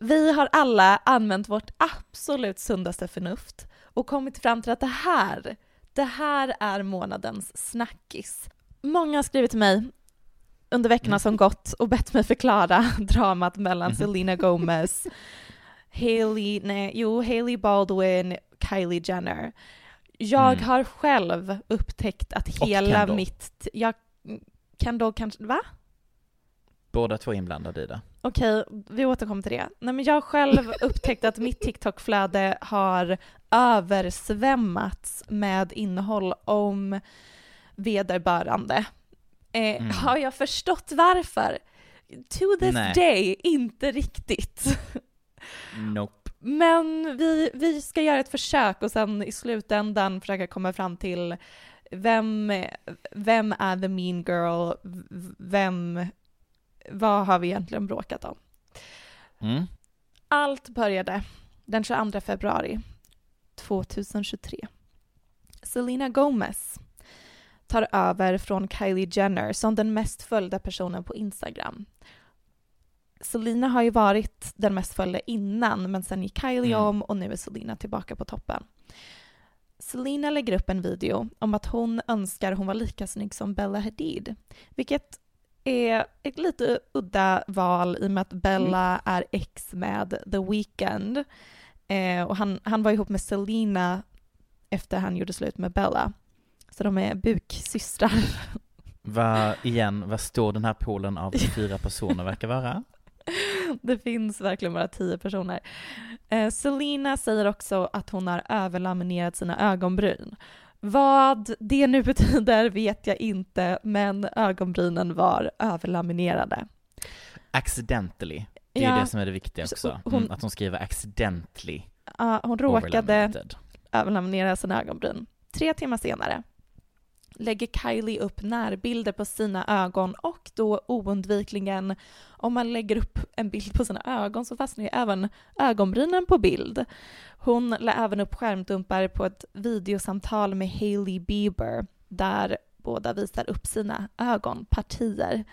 Vi har alla använt vårt absolut sundaste förnuft och kommit fram till att det här, det här är månadens snackis. Många har skrivit till mig under veckorna som gått och bett mig förklara dramat mellan Mhm. Selena Gomez, Hailey, nej, jo, Hailey Baldwin, Kylie Jenner. Jag Mm. har själv upptäckt att hela mitt... Jag, Kendall kanske... Va? Båda två inblandade i det. Okej, vi återkommer till det. Nej, men jag har själv upptäckt att mitt TikTok-flöde har översvämmats med innehåll om vederbörande. Eh, Mm. Har jag förstått varför? To this Nej. day, inte riktigt. Nope. Men vi, vi ska göra ett försök och sen i slutändan försöka komma fram till vem, vem är the mean girl, vem, vad har vi egentligen bråkat om? Mm. Allt började den 22 februari 2023. Selena Gomez tar över från Kylie Jenner som den mest följda personen på Instagram. Selena har ju varit den mest följda innan, men sen gick Kylie Mm. om och nu är Selena tillbaka på toppen. Selena lägger upp en video om att hon önskar hon var lika snygg som Bella Hadid, vilket är ett lite udda val i och med att Bella är ex med The Weeknd. Eh, och han, han var ihop med Selena efter han gjorde slut med Bella. Så de är buksystrar. Vad, igen, vad stor den här poolen av fyra personer verkar vara? Det finns verkligen bara tio personer. Eh, Selena säger också att hon har överlaminerat sina ögonbryn. Vad det nu betyder vet jag inte, men ögonbrynen var överlaminerade. Accidentally. Det är Ja. det som är det viktiga Så också. hon- Mm, att hon skriver accidentally Ja, hon råkade överlaminera sina ögonbryn. Tre timmar senare lägger Kylie upp närbilder på sina ögon och då oundvikligen, om man lägger upp en bild på sina ögon så fastnar ju även ögonbrynen på bild. Hon la även upp skärmdumpar på ett videosamtal med Hailey Bieber där båda visar upp sina ögonpartier.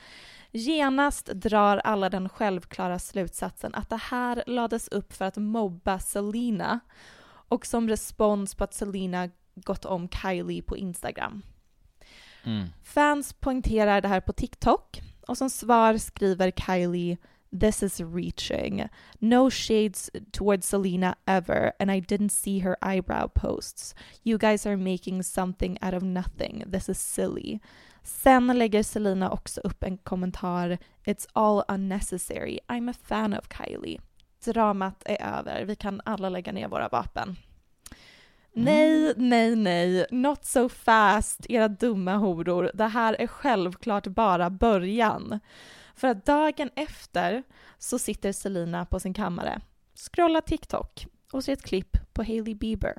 Genast drar alla den självklara slutsatsen att det här lades upp för att mobba Selena och som respons på att Selena gått om Kylie på Instagram. Mm. Fans poängterar det här på TikTok och som svar skriver Kylie This is reaching. No shades towards Selena ever and I didn't see her eyebrow posts. You guys are making something out of nothing. This is silly. Sen lägger Selena också upp en kommentar It's all unnecessary. I'm a fan of Kylie. Dramat är över. Vi kan alla lägga ner våra vapen. Nej, nej, nej. Not so fast, era dumma horor. Det här är självklart bara början. För att dagen efter så sitter Selina på sin kammare, scrollar TikTok och ser ett klipp på Hailey Bieber.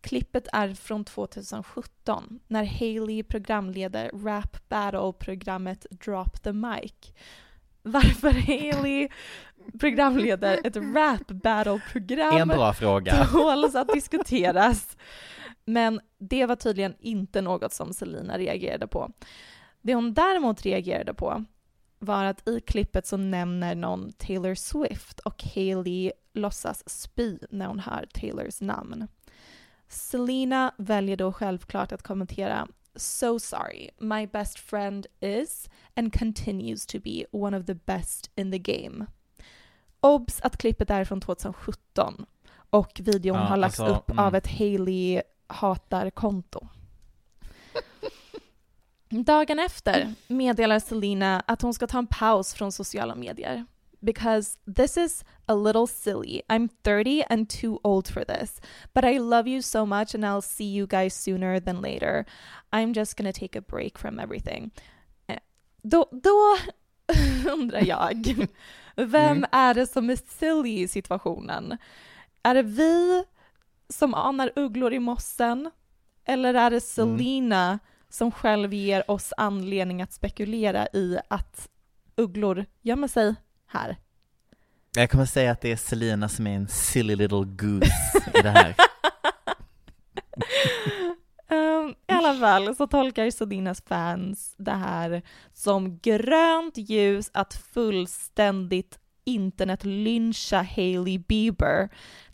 Klippet är från 2017 när Hailey programleder rap battle-programmet Drop the Mic. Varför Hailey programleder ett rap battle-program En bra fråga. tåls att diskuteras. Men det var tydligen inte något som Selina reagerade på. Det hon däremot reagerade på var att i klippet så nämner någon Taylor Swift och Hailey låtsas spy när hon hör Taylors namn. Selena väljer då självklart att kommentera So sorry, my best friend is and continues to be one of the best in the game. Obs att klippet är från 2017 och videon Ja, har lagts alltså, upp mm. av ett Hailey hatar-konto. Dagen efter meddelar Selena att hon ska ta en paus från sociala medier. Because this is a little silly. I'm 30 and too old for this. But I love you so much and I'll see you guys sooner than later. I'm just gonna take a break from everything. Eh, Då, då undrar jag, vem Mm. är det som är silly i situationen? Är det vi som anar ugglor i mossen? Eller är det Selena som själv ger oss anledning att spekulera i att ugglor gömmer sig här? Jag kommer säga att det är Selina som är en silly little goose i det här. Ehm, I alla fall så tolkar Selinas fans det här som grönt ljus att fullständigt internetlyncha Hailey Bieber.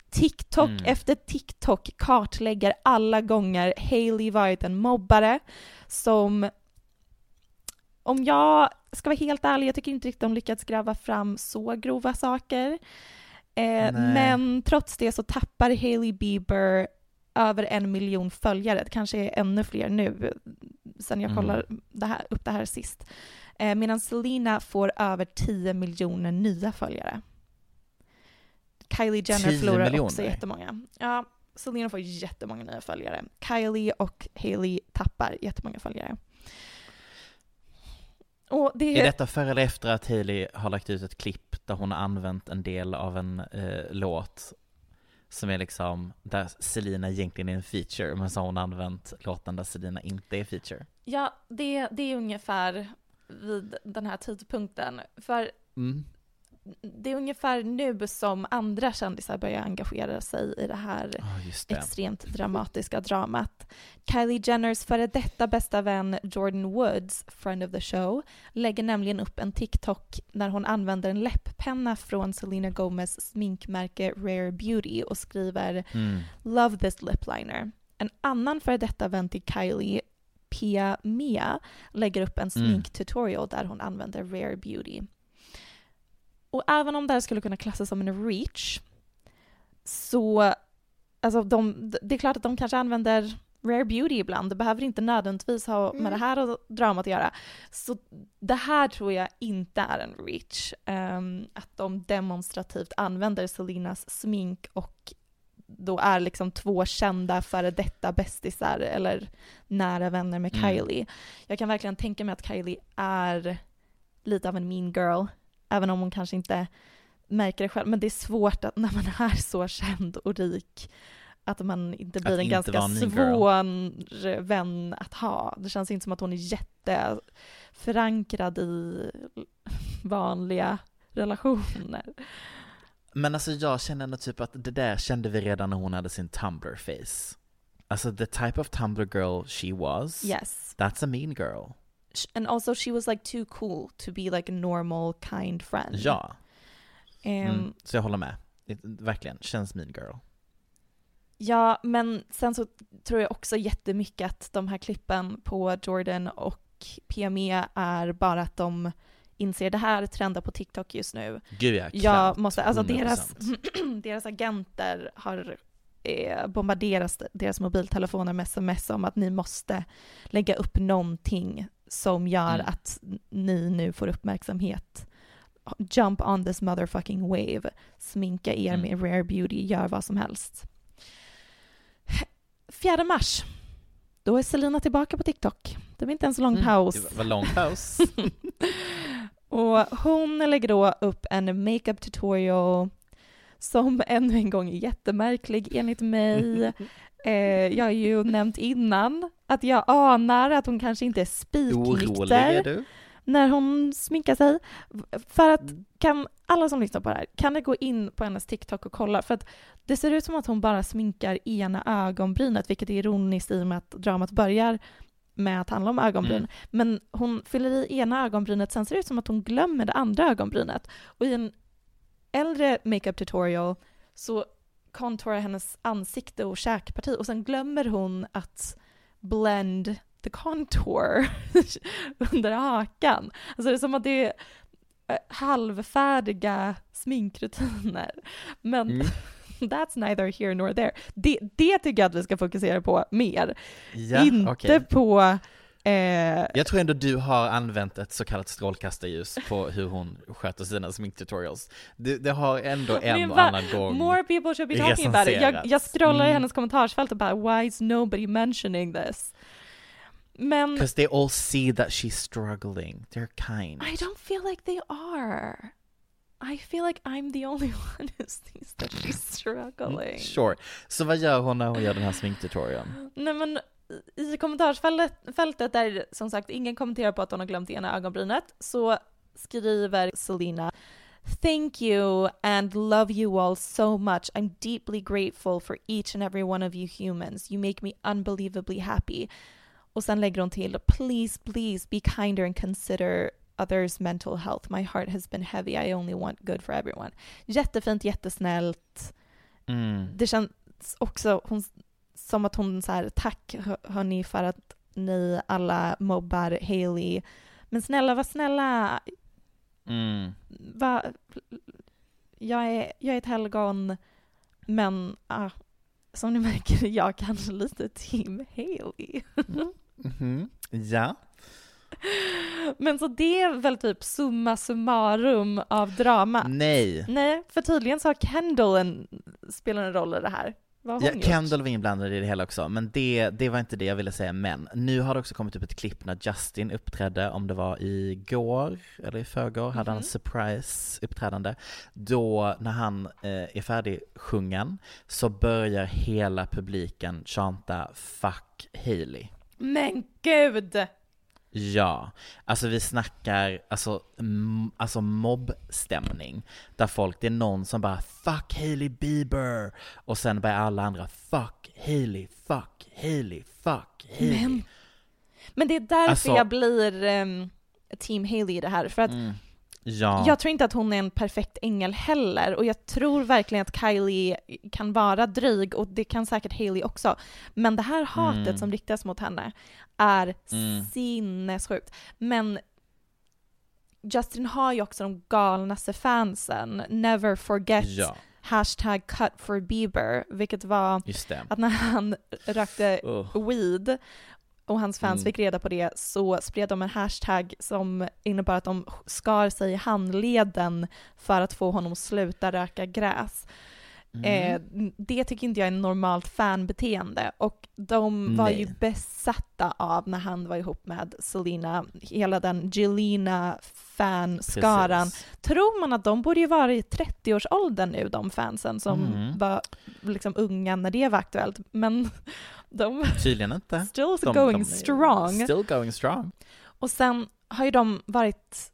TikTok Mm. efter TikTok kartlägger alla gånger Hailey varit en mobbare som om jag ska vara helt ärlig, jag tycker inte riktigt de lyckats gräva fram så grova saker. Eh, men trots det så tappar Hailey Bieber över en miljon följare. Det kanske är ännu fler nu sen jag Mm. kollar det här, upp det här sist. Eh, medan Selena får över 10 miljoner nya följare. Kylie Jenner 10 förlorar miljoner? också jättemånga. Ja, Selena får jättemånga nya följare. Kylie och Hailey tappar jättemånga följare. Det Är detta före eller efter att Hailey har lagt ut ett klipp där hon har använt en del av en eh, låt som är liksom, där Selina egentligen är en feature, men så har hon använt låten där Selina inte är feature. Ja, det, det är ungefär vid den här tidpunkten. För Mm. Det är ungefär nu som andra kändisar börjar engagera sig i det här Oh, det. extremt dramatiska dramat. Kylie Jenners före detta bästa vän Jordan Woods, friend of the show, lägger nämligen upp en TikTok där hon använder en läpppenna från Selena Gomez sminkmärke Rare Beauty och skriver Mm. “Love this lip liner”. En annan före detta vän till Kylie, Pia Mia, lägger upp en Mm. sminktutorial där hon använder Rare Beauty. Och även om det här skulle kunna klassas som en reach så, alltså de, det är klart att de kanske använder Rare Beauty ibland, det behöver inte nödvändigtvis ha med det här dramat att göra. Så det här tror jag inte är en reach. ehm, att de demonstrativt använder Selinas smink och då är liksom två kända före detta bästisar eller nära vänner med Mm. Kylie. Jag kan verkligen tänka mig att Kylie är lite av en mean girl, även om hon kanske inte märker det själv. Men det är svårt att när man är så känd och rik att man inte blir Att en inte ganska svår vän att ha. Det känns inte som att hon är jätteförankrad i vanliga relationer. Men alltså jag känner ändå typ att det där kände vi redan när hon hade sin Tumblr-face. Alltså the type of Tumblr girl she was, Yes. that's a mean girl. And also she was like too cool to be like a normal kind friend. Ja, Ehm, mm. så jag håller med. Verkligen, känns mean girl. Ja, men sen så tror jag också jättemycket att de här klippen på Jordan och PME är bara att de inser det här trendar på TikTok just nu. Gud ja, Jag måste, alltså 100%. deras, deras agenter har eh, bombarderat deras mobiltelefoner med sms om att ni måste lägga upp någonting som gör Mm. att ni nu får uppmärksamhet. Jump on this motherfucking wave. Sminka er Mm. med Rare Beauty, gör vad som helst. 4 mars, då är Selina tillbaka på TikTok. Det var inte ens så lång Mm, paus. Det var lång paus. Och hon lägger då upp en makeup tutorial som ännu en gång är jättemärklig enligt mig. Eh, jag har ju nämnt innan att jag anar att hon kanske inte är spiknykter när hon sminkar sig. För att Mm. kan alla som lyssnar på det här, kan ni gå in på hennes TikTok och kolla? För att det ser ut som att hon bara sminkar ena ögonbrynet, vilket är ironiskt i och med att dramat börjar med att handla om ögonbryn. Mm. Men hon fyller i ena ögonbrynet, sen ser det ut som att hon glömmer det andra ögonbrynet. Och i en äldre makeup tutorial så contourar hennes ansikte och käkparti och sen glömmer hon att blend the contour under hakan. Alltså det är som att det är eh, halvfärdiga sminkrutiner. Men Mm. that's neither here nor there. Det, det tycker jag att vi ska fokusera på mer. Ja, Inte okej. på eh, Jag tror ändå du har använt ett så kallat strålkastarljus på hur hon sköter sina sminktutorials. Det, det har ändå en och annan gång More people should be talking about it. Jag, jag scrollar i Mm. hennes kommentarsfält och bara why is nobody mentioning this? Men Because they all see that she's struggling. They're kind. I don't feel like they are. I feel like I'm the only one who sees that she's struggling. Sure. Så vad gör hon när hon gör den här sminktutorialen? Nej men i kommentarsfältet fältet där som sagt ingen kommenterar på att hon har glömt ena ögonbrynet så skriver Selena Thank you and love you all so much. I'm deeply grateful for each and every one of you humans. You make me unbelievably happy. Och sen lägger hon till Please, please be kinder and consider others mental health. My heart has been heavy. I only want good for everyone. Jättefint, jättesnällt Mm. det känns också hon, som att hon så här, tack hö- hörni för att ni alla mobbar Hailey. Men snälla, var snälla. Mm. Va, jag, är, jag är ett helgon, men ah, som ni märker är jag kanske lite team Hailey. Mhm. Ja. Men så det är väl typ summa summarum av drama. Nej. Nej, för tydligen så har Kendall en, spelar en roll i det här. Vad har hon Ja? Kendall var inblandad i det hela också, men det, det var inte det jag ville säga. Men nu har det också kommit upp ett klipp när Justin uppträdde, om det var igår eller i förrgår, hade han Mhm. surprise uppträdande. Då, när han eh, är färdig sjungen, så börjar hela publiken chanta 'Fuck Hailey' Men gud! Ja, alltså vi snackar alltså, alltså mobbstämning. Där folk, det är någon som bara 'fuck Hailey Bieber' och sen börjar alla andra 'fuck Hailey, fuck Hailey, fuck Hailey' Men, men det är därför Alltså- jag blir um, team Haley i det här. För att Mm. Ja, jag tror inte att hon är en perfekt ängel heller och jag tror verkligen att Kylie kan vara dryg och det kan säkert Haley också. Men det här hatet Mm. som riktas mot henne är Mm. sinnessjukt. Men Justin har ju också de galnaste fansen. Never forget ja, hashtag cut for Bieber, vilket var att när han rökte Uh. weed och hans fans Mm. fick reda på det så spred de en hashtag som innebar att de skar sig i handleden för att få honom att sluta röka gräs. Mm. Eh, det tycker inte jag är normalt fanbeteende och de var ju Nej. besatta av när han var ihop med Selena, hela den Gelina fanskaran. Precis. Tror man att de borde ju vara i 30-årsåldern nu, de fansen som Mm. var liksom unga när det var aktuellt. Men de Tydligen inte. still De- going de strong. Still going strong. Och sen har ju de varit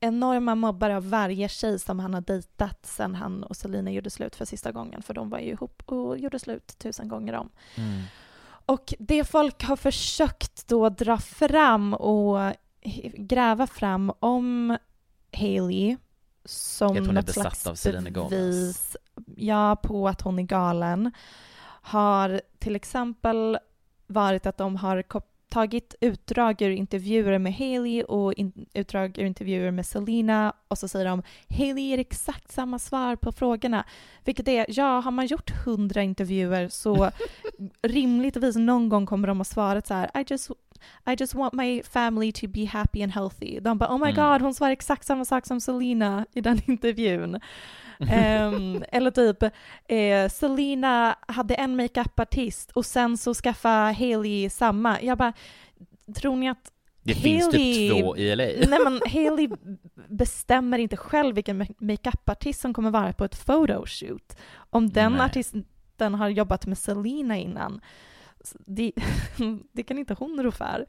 enorma mobbare av varje tjej som han har dejtat sen han och Selina gjorde slut för sista gången, för de var ju ihop och gjorde slut tusen gånger om. Mm. Och det folk har försökt då dra fram och gräva fram om Hailey som Att hon är något besatt slags av Selena Gomez. bevis ja, på att hon är galen har till exempel varit att de har kop- tagit utdrag ur intervjuer med Hailey och in- utdrag ur intervjuer med Selena och så säger de Hailey ger exakt samma svar på frågorna. Vilket är, ja, har man gjort hundra intervjuer så rimligtvis någon gång kommer de att svara så här I just, I just want my family to be happy and healthy. De bara oh my Mm. god, hon svarar exakt samma sak som Selena i den intervjun. Ehm, eller typ, eh, Selena hade en makeupartist och sen så skaffade Hailey samma. Jag bara, tror ni att Det finns typ två i LA. Nej men Hailey bestämmer inte själv vilken ma- makeupartist som kommer vara på ett photoshoot. Om den Nej. artisten har jobbat med Selena innan, det, det kan inte hon rå för.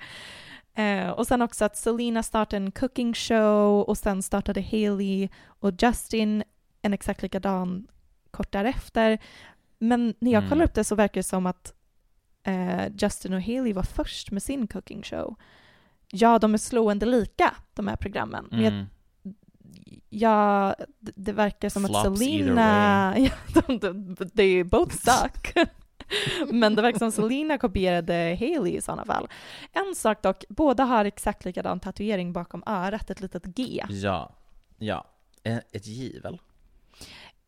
Eh, och sen också att Selena startade en cooking show och sen startade Hailey och Justin en exakt likadan kort därefter. Men när jag Mm. kollar upp det så verkar det som att eh, Justin och Hailey var först med sin cooking show. Ja, de är slående lika, de här programmen. Men jag Mm. Ja, det, det verkar som Flops att Selena... Ja, de, de, they both suck. Men det verkar som Selena kopierade Hailey i sådana fall. En sak dock, båda har exakt likadan tatuering bakom örat, ett litet G. Ja, ja. Eh, Ett givel.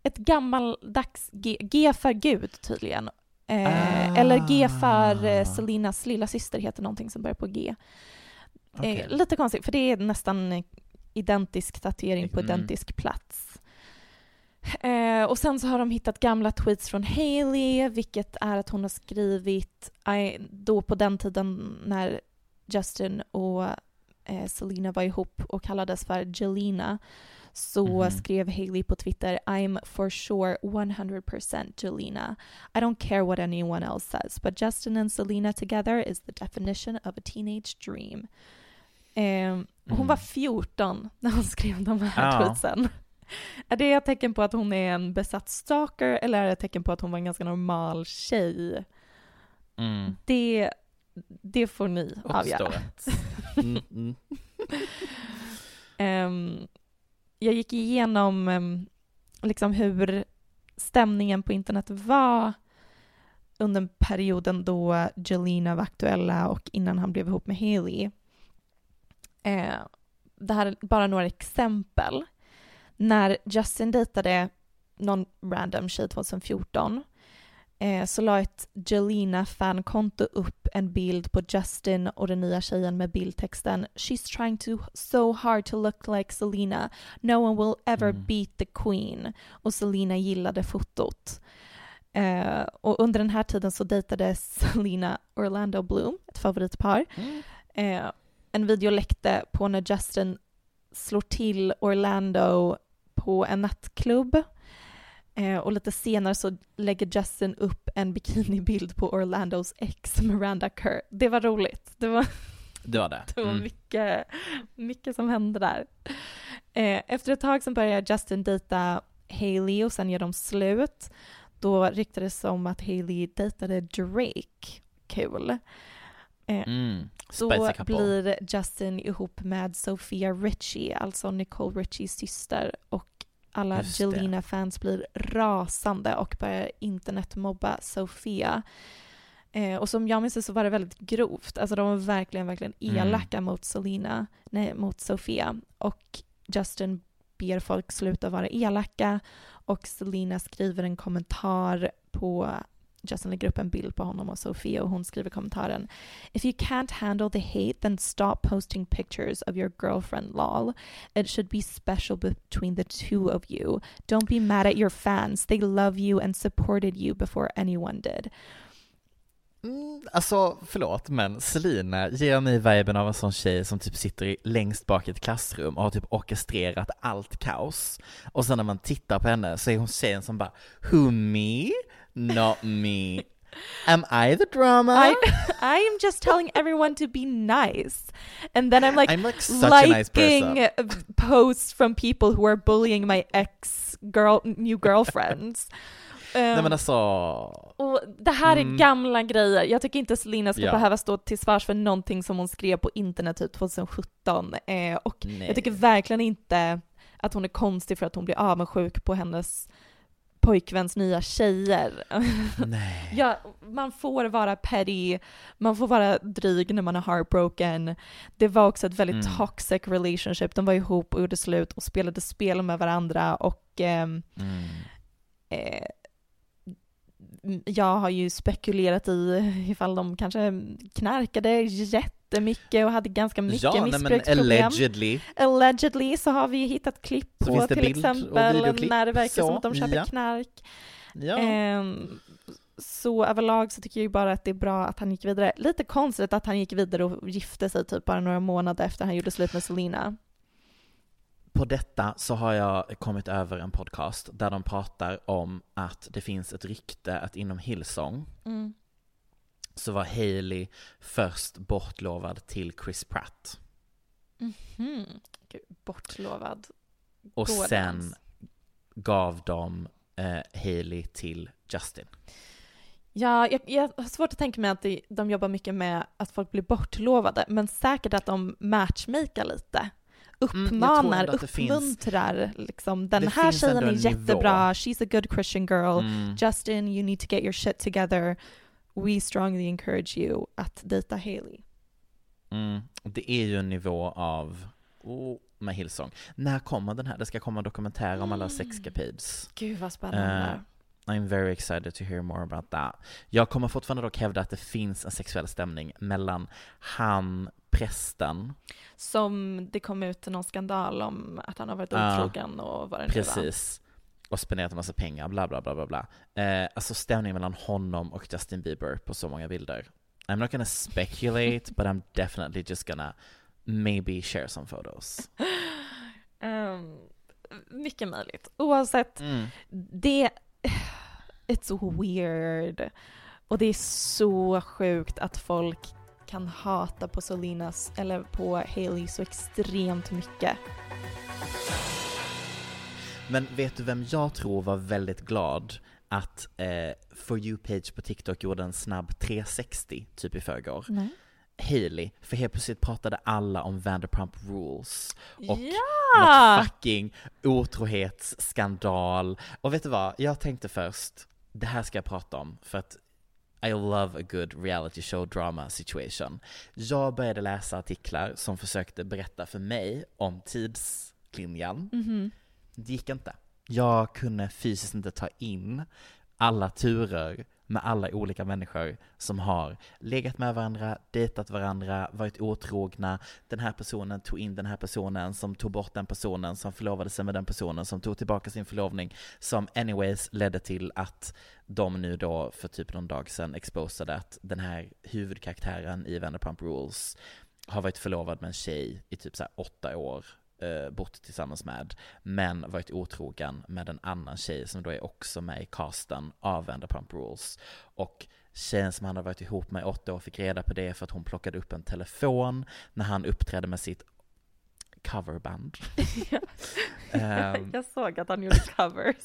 Ett gammaldags G, G för Gud tydligen. Eh, Ah. Eller G för eh, Selinas lilla syster heter någonting som börjar på G. Eh, lite konstigt, för det är nästan identisk tatuering på Mm. identisk plats. Eh, och sen så har de hittat gamla tweets från Hailey, vilket är att hon har skrivit, I, då på den tiden när Justin och eh, Selena var ihop och kallades för Jelena, så Mhm. skrev Hailey på Twitter I'm for sure 100% Jelena. I don't care what anyone else says, but Justin and Selena together is the definition of a teenage dream. Eh, hon Mm. var 14 när hon skrev de här Ja. tweetsen. Är det ett tecken på att hon är en besatt stalker eller är det ett tecken på att hon var en ganska normal tjej? Mm. Det, det får ni avgöra. Mm, mm. Ehm, jag gick igenom ehm, liksom hur stämningen på internet var under perioden då Jelena var aktuella och innan han blev ihop med Haley. Eh, det här är bara några exempel. När Justin dejtade någon random tjej 2014 eh, så la ett Jelena-fankonto upp en bild på Justin och den nya tjejen med bildtexten “She's trying to so hard to look like Selena. No one will ever Mm. beat the queen.” Och Selena gillade fotot. Eh, och under den här tiden så dejtade Selena Orlando Bloom, ett favoritpar. Eh, en video läckte på när Justin slår till Orlando på en nattklubb. Eh, och lite senare så lägger Justin upp en bikinibild på Orlandos ex Miranda Kerr. Det var roligt. Det var Det var det. Det var Mm. mycket, mycket som hände där. Eh, efter ett tag så börjar Justin dejta Hailey och sen gör de slut. Då ryktades det om att Hailey dejtade Drake. Kul. Eh, Mm. Couple. blir Justin ihop med Sofia Richie, alltså Nicole Richies syster. Och alla Just. Jelena-fans blir rasande och börjar internetmobba Sofia. Eh, och som jag minns det så var det väldigt grovt. Alltså de var verkligen, verkligen Mm. elaka mot Selena, nej mot Sofia. Och Justin ber folk sluta vara elaka och Selena skriver en kommentar på Justin lägger upp en bild på honom och Sofia och hon skriver kommentaren If you can't handle the hate then stop posting pictures of your girlfriend lol. It should be special between the two of you. Don't be mad at your fans. They love you and supported you before anyone did. Mm, alltså, förlåt, men Selina ger mig viben av en sån tjej som typ sitter i, längst bak i ett klassrum och har typ orkestrerat allt kaos. Och sen när man tittar på henne så är hon tjejen som bara Who me? Not me. Am I the drama? I I am just telling everyone to be nice. And then I'm like I'm like such a nice liking person. posts from people who are bullying my ex girl new girlfriends. Nej Um, men alltså, Och det här är Mm. gamla grejer. Jag tycker inte Selina ska Ja. behöva stå till svars för någonting som hon skrev på internet typ 2017. Eh, och nej. jag tycker verkligen inte att hon är konstig för att hon blir avundsjuk på hennes pojkväns nya tjejer. nej. ja, man får vara petty, man får vara dryg när man är heartbroken. Det var också ett väldigt Mm. toxic relationship. De var ihop och gjorde slut och spelade spel med varandra och ehm, Mm. eh, jag har ju spekulerat i ifall de kanske knarkade jättemycket och hade ganska mycket Ja, nej men missbruksproblem. allegedly. Allegedly så har vi ju hittat klipp Så på till exempel när det verkar Så, som att de köper ja. knark. Ja. Ehm, så överlag så tycker jag ju bara att det är bra att han gick vidare. Lite konstigt att han gick vidare och gifte sig typ bara några månader efter han gjorde slut med Selena. På detta så har jag kommit över en podcast där de pratar om att det finns ett rykte att inom Hillsong Mm. så var Hailey först bortlovad till Chris Pratt. Hmm. Gud, bortlovad. Och Går det sen gav de eh, Hailey till Justin. Ja, jag, jag har svårt att tänka mig att de, de jobbar mycket med att folk blir bortlovade, men säkert att de matchmakar lite. Mm, Uppmanar, att det finns- uppmuntrar liksom. Den här tjejen är en nivå. jättebra, she's a good Christian girl. Mm. Justin, you need to get your shit together. We strongly encourage you att dejta Hailey. Mm. Det är ju en nivå av, oh, med Hillsong. När kommer den här? Det ska komma en dokumentär om alla Mm. sexcapades. Gud vad spännande. Eh, I'm very excited to hear more about that. Jag kommer fortfarande dock hävda att det finns en sexuell stämning mellan han, prästen, Som det kom ut någon skandal om att han har varit otrogen och vad det var. precis, och spenderat en massa pengar, bla bla bla bla bla. Eh, alltså stämningen mellan honom och Justin Bieber på så många bilder. I'm not gonna speculate, but I'm definitely just gonna maybe share some photos. Ehm, mycket möjligt. Oavsett, Mm. det... It's weird. Och det är så sjukt att folk kan hata på Solinas eller på Hailey så extremt mycket. Men vet du vem jag tror var väldigt glad att eh, For You-page på TikTok gjorde en snabb 360 typ i förrgår? Nej. Hailey, för helt plötsligt pratade alla om Vanderpump Rules och ja! något fucking otrohetsskandal. Och vet du vad, jag tänkte först, det här ska jag prata om för att I love a good reality show drama situation. Jag började läsa artiklar som försökte berätta för mig om tidslinjen. Mhm. Det gick inte. Jag kunde fysiskt inte ta in alla turer med alla olika människor som har legat med varandra, dejtat varandra, varit otrogna. Den här personen tog in den här personen, som tog bort den personen, som förlovade sig med den personen, som tog tillbaka sin förlovning, som anyways ledde till att de nu då för typ någon dag sedan exposade att den här huvudkaraktären i Vanderpump Rules har varit förlovad med en tjej i typ så här åtta år, eh, bott tillsammans med, men varit otrogen med en annan tjej som då är också med i casten av Vanderpump Rules. Och tjejen som han har varit ihop med i åtta år fick reda på det för att hon plockade upp en telefon när han uppträdde med sitt coverband. um, Jag såg att han gjorde covers.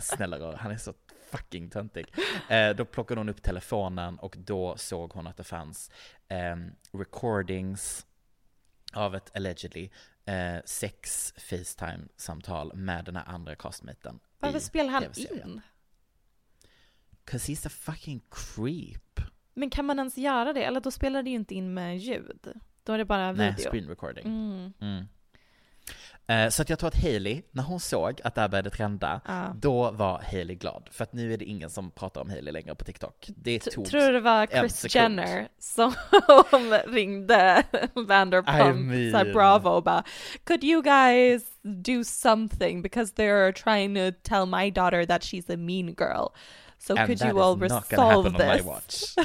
snälla rara, han är så fucking töntig. Eh, då plockade hon upp telefonen och då såg hon att det fanns eh, recordings av ett allegedly eh, sex Facetime-samtal med den här andra castmaten. Varför spelar han in? Cause he's a fucking creep. Men kan man ens göra det? Eller då spelar det ju inte in med ljud. Då är det bara Nej, video. screen recording. Mm. Mm. Eh, Så att jag tror att Hailey, när hon såg att det här började trenda, Ja. då var Hailey glad. För att nu är det ingen som pratar om Hailey längre på TikTok. Det T- tog Tror du det var Chris. Jenner som ringde Vanderpump, I mean- Bravo och bara Could you guys do something because they're trying to tell my daughter that she's a mean girl. So And could you all resolve this? watch.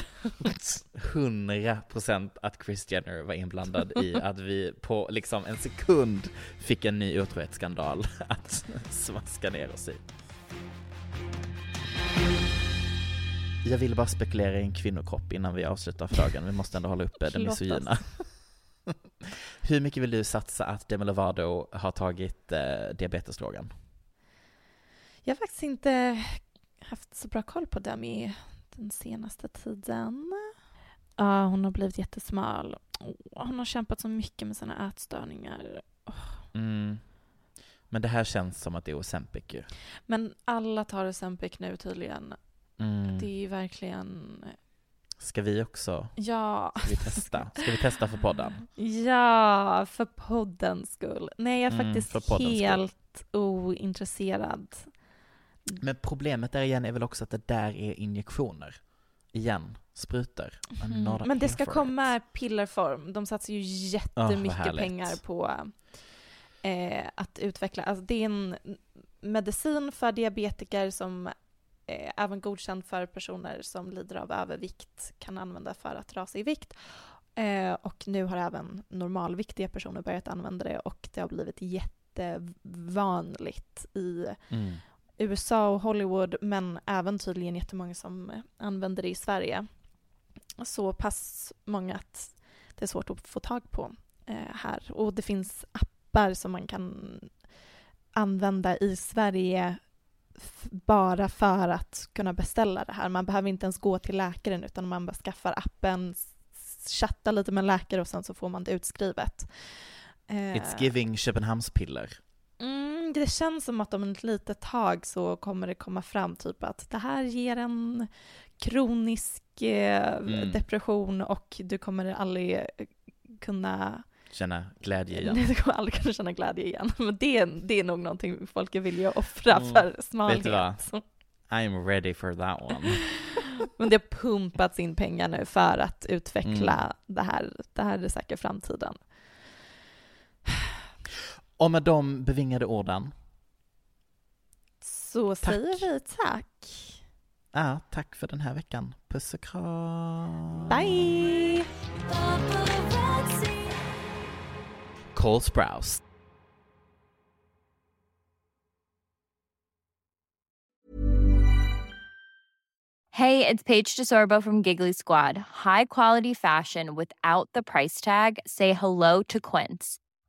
100% att Chris Jenner var inblandad i att vi på liksom en sekund fick en ny otrohetsskandal att smaska ner oss i. Jag ville bara spekulera i en kvinnokropp innan vi avslutar för dagen. Vi måste ändå hålla uppe oss. misogyna. Hur mycket vill du satsa att Demi Lovato har tagit eh, diabetesdrogen? Jag har faktiskt inte haft så bra koll på Demi den senaste tiden. Ja, hon har blivit jättesmal. Åh, hon har kämpat så mycket med sina ätstörningar. Mm. Men det här känns som att det är Ozempic ju. Men alla tar Ozempic nu tydligen. Mm. Det är ju verkligen... Ska vi också? Ja. Ska vi testa? Ska vi testa för podden? Ja, för poddens skull. Nej, jag är Mm, faktiskt poddens skull. helt ointresserad. Men problemet där igen är väl också att det där är injektioner. Igen, sprutor. Mm. Men det ska komma it. pillerform. De satsar ju jättemycket härligt. pengar på eh, att utveckla. Alltså det är en medicin för diabetiker som eh, även godkänd för personer som lider av övervikt kan använda för att rasa i vikt. Eh, och nu har även normalviktiga personer börjat använda det och det har blivit jättevanligt i Mm. USA och Hollywood men även tydligen jättemånga som eh, använder det i Sverige. Så pass många att det är svårt att få tag på eh, här. Och det finns appar som man kan använda i Sverige bara för att kunna beställa det här. Man behöver inte ens gå till läkaren utan man bara skaffar appen, chattar lite med en läkare och sen så får man det utskrivet. Eh, It's giving Köpenhamnspiller. Mm, det känns som att om ett litet tag så kommer det komma fram typ att det här ger en kronisk eh, Mm. depression och du kommer aldrig eh, kunna Känna glädje igen. du kommer aldrig kunna känna glädje igen. Men det är, det är nog någonting folk är villiga att offra Mm. för smalhet. Vet du vad? I'm ready for that one. Men det har pumpats in pengar nu för att utveckla Mm. det här. Det här är säkert framtiden. Och med de bevingade orden, Så Tack. säger vi tack. ja, tack för den här veckan. Puss och kram. Bye! Cole Sprouse. Hey, it's Paige DeSorbo from Giggly Squad. High quality fashion without the price tag. Say hello to Quince.